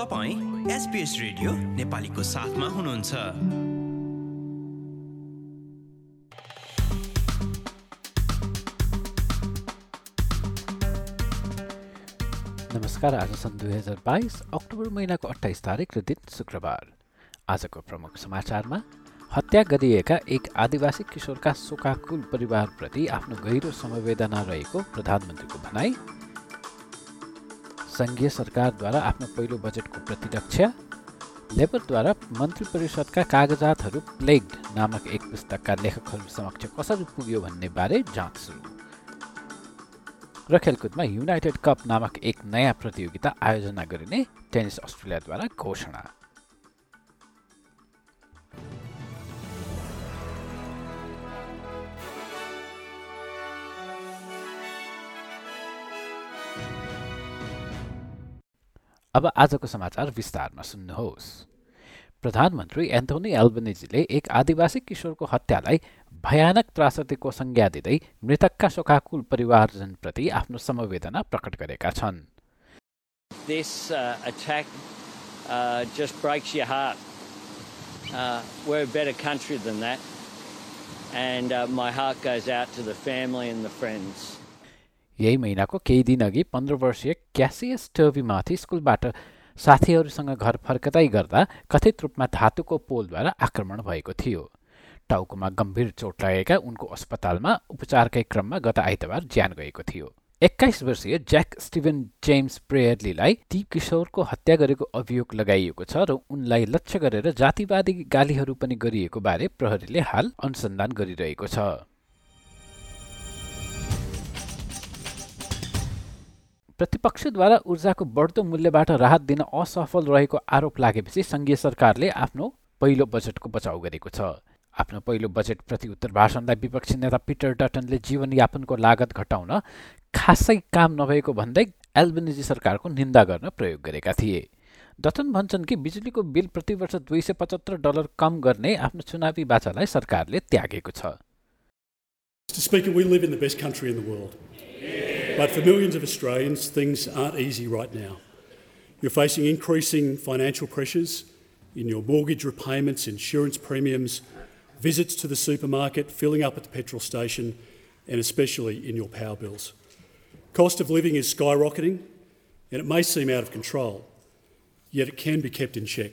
तपाईँ SBS radio नेपालीको साथमा हुनुहुन्छ। नमस्कार आज सन् दुई हजार बाइस अक्टोबर महिनाको अठाइस तारिक र दिन शुक्रबार। आजको प्रमुख समाचारमा हत्या गरिएका एक आदिवासी किशोरका शोकाकुल परिवारप्रति आफ्नो गहिरो समवेदना रहेको प्रधानमन्त्रीको भनाई। सङ्घीय सरकारद्वारा आफ्नो पहिलो बजेटको प्रतिरक्षा लेबरद्वारा मन्त्री परिषदका कागजातहरू प्लेग्ड नामक एक पुस्तकका लेखकहरू समक्ष कसरी पुग्यो भन्ने बारे जाँच सुरु। र खेलकुदमा युनाइटेड कप नामक एक नयाँ प्रतियोगिता आयोजना गरिने टेनिस अस्ट्रेलियाद्वारा घोषणा। अब आजको समाचार विस्तारमा सुन्नुहोस् प्रधानमन्त्री एन्थोनी एल्बनिजीले एक आदिवासी किशोरको हत्यालाई भयानक त्रासदीको संज्ञा दिँदै मृतकका शोकाकुल परिवारजनप्रति आफ्नो समवेदना प्रकट गरेका छन् This uh, attack uh, just breaks your heart. Uh, we're a better country than that. And uh, my heart goes out to the family and the friends. यही महिनाको केही दिन अघि पन्ध्र वर्षीय क्यासियस टर्बीमाथि स्कुलबाट साथीहरूसँग घर फर्कदै गर्दा कथित रूपमा धातुको पोलद्वारा आक्रमण भएको थियो। टाउकोमा गम्भीर चोट लागेका उनको अस्पतालमा उपचारकै क्रममा गत आइतबार ज्यान गएको थियो। एक्काइस वर्षीय ज्याक स्टिभन जेम्स प्रेयरलीलाई ती किशोरको हत्या गरेको अभियोग लगाइएको छ र उनलाई लक्ष्य गरेर जातिवादी गालीहरू पनि गरिएको बारे प्रहरीले हाल अनुसन्धान गरिरहेको छ। प्रतिपक्षद्वारा ऊर्जाको बढ्दो मूल्यबाट राहत दिन असफल रहेको आरोप लागेपछि सङ्घीय सरकारले आफ्नो पहिलो बजेटको बचाउ गरेको छ। आफ्नो पहिलो बजेट प्रति उत्तर भाषणलाई विपक्षी नेता पिटर डटनले जीवनयापनको लागत घटाउन खासै काम नभएको भन्दै एल्बनिजी सरकारको निन्दा गर्न प्रयोग गरेका थिए। डटन भन्छन् कि बिजुलीको बिल प्रतिवर्ष दुई सय पचहत्तर डलर कम गर्ने आफ्नो चुनावी बाचालाई सरकारले त्यागेको छ। But for millions of Australians, things aren't easy right now. You're facing increasing financial pressures in your mortgage repayments, insurance premiums, visits to the supermarket, filling up at the petrol station, and especially in your power bills. Cost of living is skyrocketing, and it may seem out of control, yet it can be kept in check.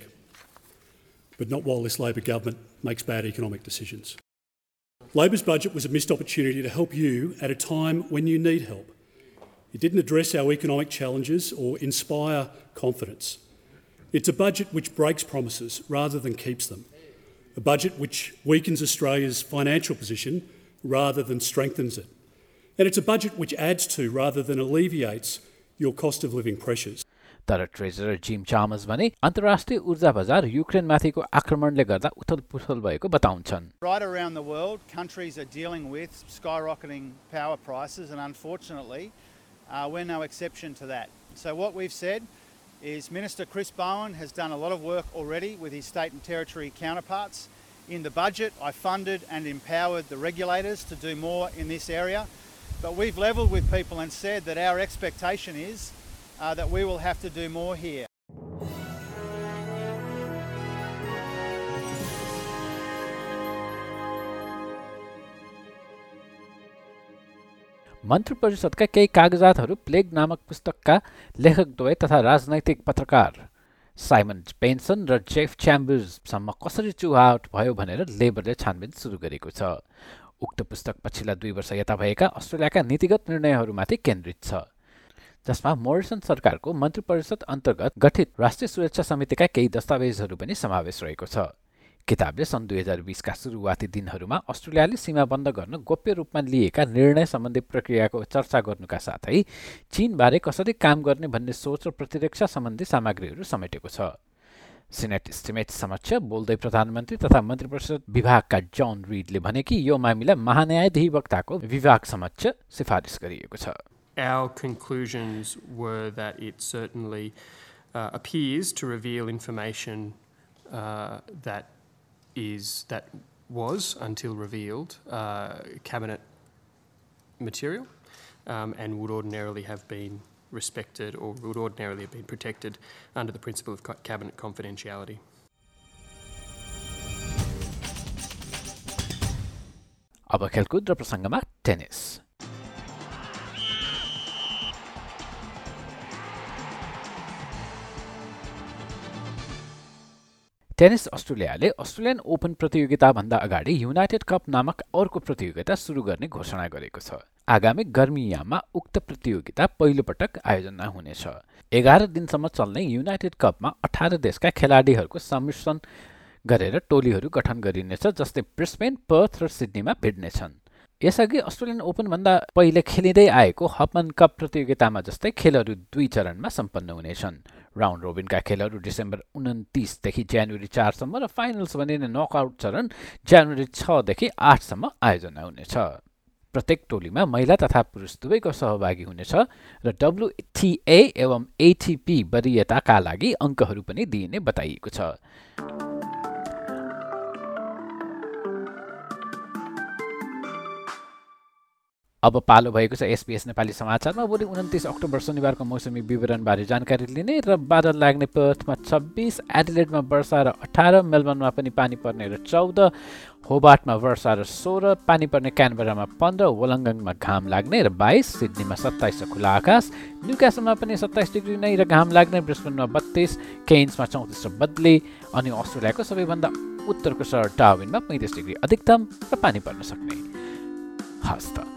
But not while this Labor government makes bad economic decisions. Labor's budget was a missed opportunity to help you at a time when you need help. It didn't address our economic challenges or inspire confidence. It's a budget which breaks promises rather than keeps them. A budget which weakens Australia's financial position rather than strengthens it. And it's a budget which adds to rather than alleviates your cost of living pressures. तर treasurer Jim Chalmers भने अन्तर्राष्ट्रिय ऊर्जा बजार युक्रेनमाथिको आक्रमणले गर्दा उथलपुथल भएको बताउँछन् Right around the world, countries are dealing with skyrocketing power prices, and unfortunately, uh, we're no exception to that. So, what we've said is Minister Chris Bowen has done a lot of work already with his state and territory counterparts. In the budget, I funded and empowered the regulators to do more in this area. But we've levelled with people and said that our expectation is uh, that we will have to do more here. मन्त्री परिषदका केही कागजातहरू plague नामक पुस्तकका लेखकद्वय तथा राजनैतिक पत्रकार Simon Benson र जेफ च्याम्बर्ससम्म कसरी चुहावट भयो भनेर लेबरले छानबिन सुरु गरेको छ। उक्त पुस्तक पछिल्ला दुई वर्ष यता भएका अस्ट्रेलियाका नीतिगत निर्णयहरूमाथि केन्द्रित छ जसमा मोरिसन सरकारको मन्त्री परिषद अन्तर्गत गठित राष्ट्रिय सुरक्षा समितिका केही दस्तावेजहरू पनि समावेश रहेको छ। किताबले सन् दुई हजार बिसका सुरुवाती दिनहरूमा अस्ट्रेलियाले सीमा बन्द गर्न गोप्य रूपमा लिएका निर्णय सम्बन्धी प्रक्रियाको चर्चा गर्नुका साथै चीनबारे कसरी काम गर्ने भन्ने सोच र प्रतिरक्षा सम्बन्धी सामग्रीहरू समेटेको छ। सिनेट इस्टिमेट समक्ष बोल्दै प्रधानमन्त्री तथा मन्त्री परिषद विभागका जन रिडले भने कि यो मामिला महान्यायाधिवक्ताको विभाग समक्ष सिफारिस गरिएको छ। Our conclusions were that it certainly uh, appears to reveal information uh, that is that was until revealed uh, cabinet material um, and would ordinarily have been respected or would ordinarily have been protected under the principle of cabinet confidentiality. Abba Kelkudra prasangamat tennis. Tennis अस्ट्रेलियाले Australian open प्रतियोगिताभन्दा अगाडि United cup नामक अर्को प्रतियोगिता सुरु गर्ने घोषणा गरेको छ। आगामी गर्मीयाममा उक्त प्रतियोगिता पहिलोपटक आयोजना हुनेछ। एघार दिनसम्म चल्ने युनाइटेड कपमा अठार देशका खेलाडीहरूको सम्मिश्रण गरेर टोलीहरू गठन गरिनेछ जसले ब्रिस्बेन पर्थ र सिडनीमा भिड्नेछन् यसअघि अस्ट्रेलियन ओपनभन्दा पहिले खेलिँदै आएको हपमन कप प्रतियोगितामा जस्तै खेलहरू दुई चरणमा सम्पन्न हुनेछन्। राउन्ड रोबिनका खेलहरू डिसेम्बर उन्तिसदेखि जनवरी चारसम्म र फाइनल्स भनिने नकआउट चरण जनवरी छदेखि आठसम्म आयोजना हुनेछ। प्रत्येक टोलीमा महिला तथा पुरुष दुवैको सहभागी हुनेछ र डब्लुटिए एवं एटिपी वरियताका लागि अङ्कहरू पनि दिइने बताइएको छ। अब पालो भएको छ एसपिएस नेपाली समाचारमा। भोलि उन्तिस अक्टोबर शनिबारको मौसमी विवरणबारे जानकारी लिने र बादल लाग्ने पर्थमा छब्बिस एडिलेडमा वर्षा र अठार मेलबर्नमा पनि पानी पर्ने र चौध होबाटमा वर्षा र सोह्र पानी पर्ने क्यानबरामा पन्ध्र वलङ्गङमा घाम लाग्ने र बाइस सिडनीमा सत्ताइस खुला आकाश न्युकासलमा पनि सत्ताइस डिग्री नै र घाम लाग्ने ब्रिस्बेनमा बत्तिस केन्समा चौतिस र बदली अनि अस्ट्रेलियाको सबैभन्दा उत्तरको सहर टाविनमा पैँतिस डिग्री अधिकतम र पानी पर्न सक्ने। हस्त।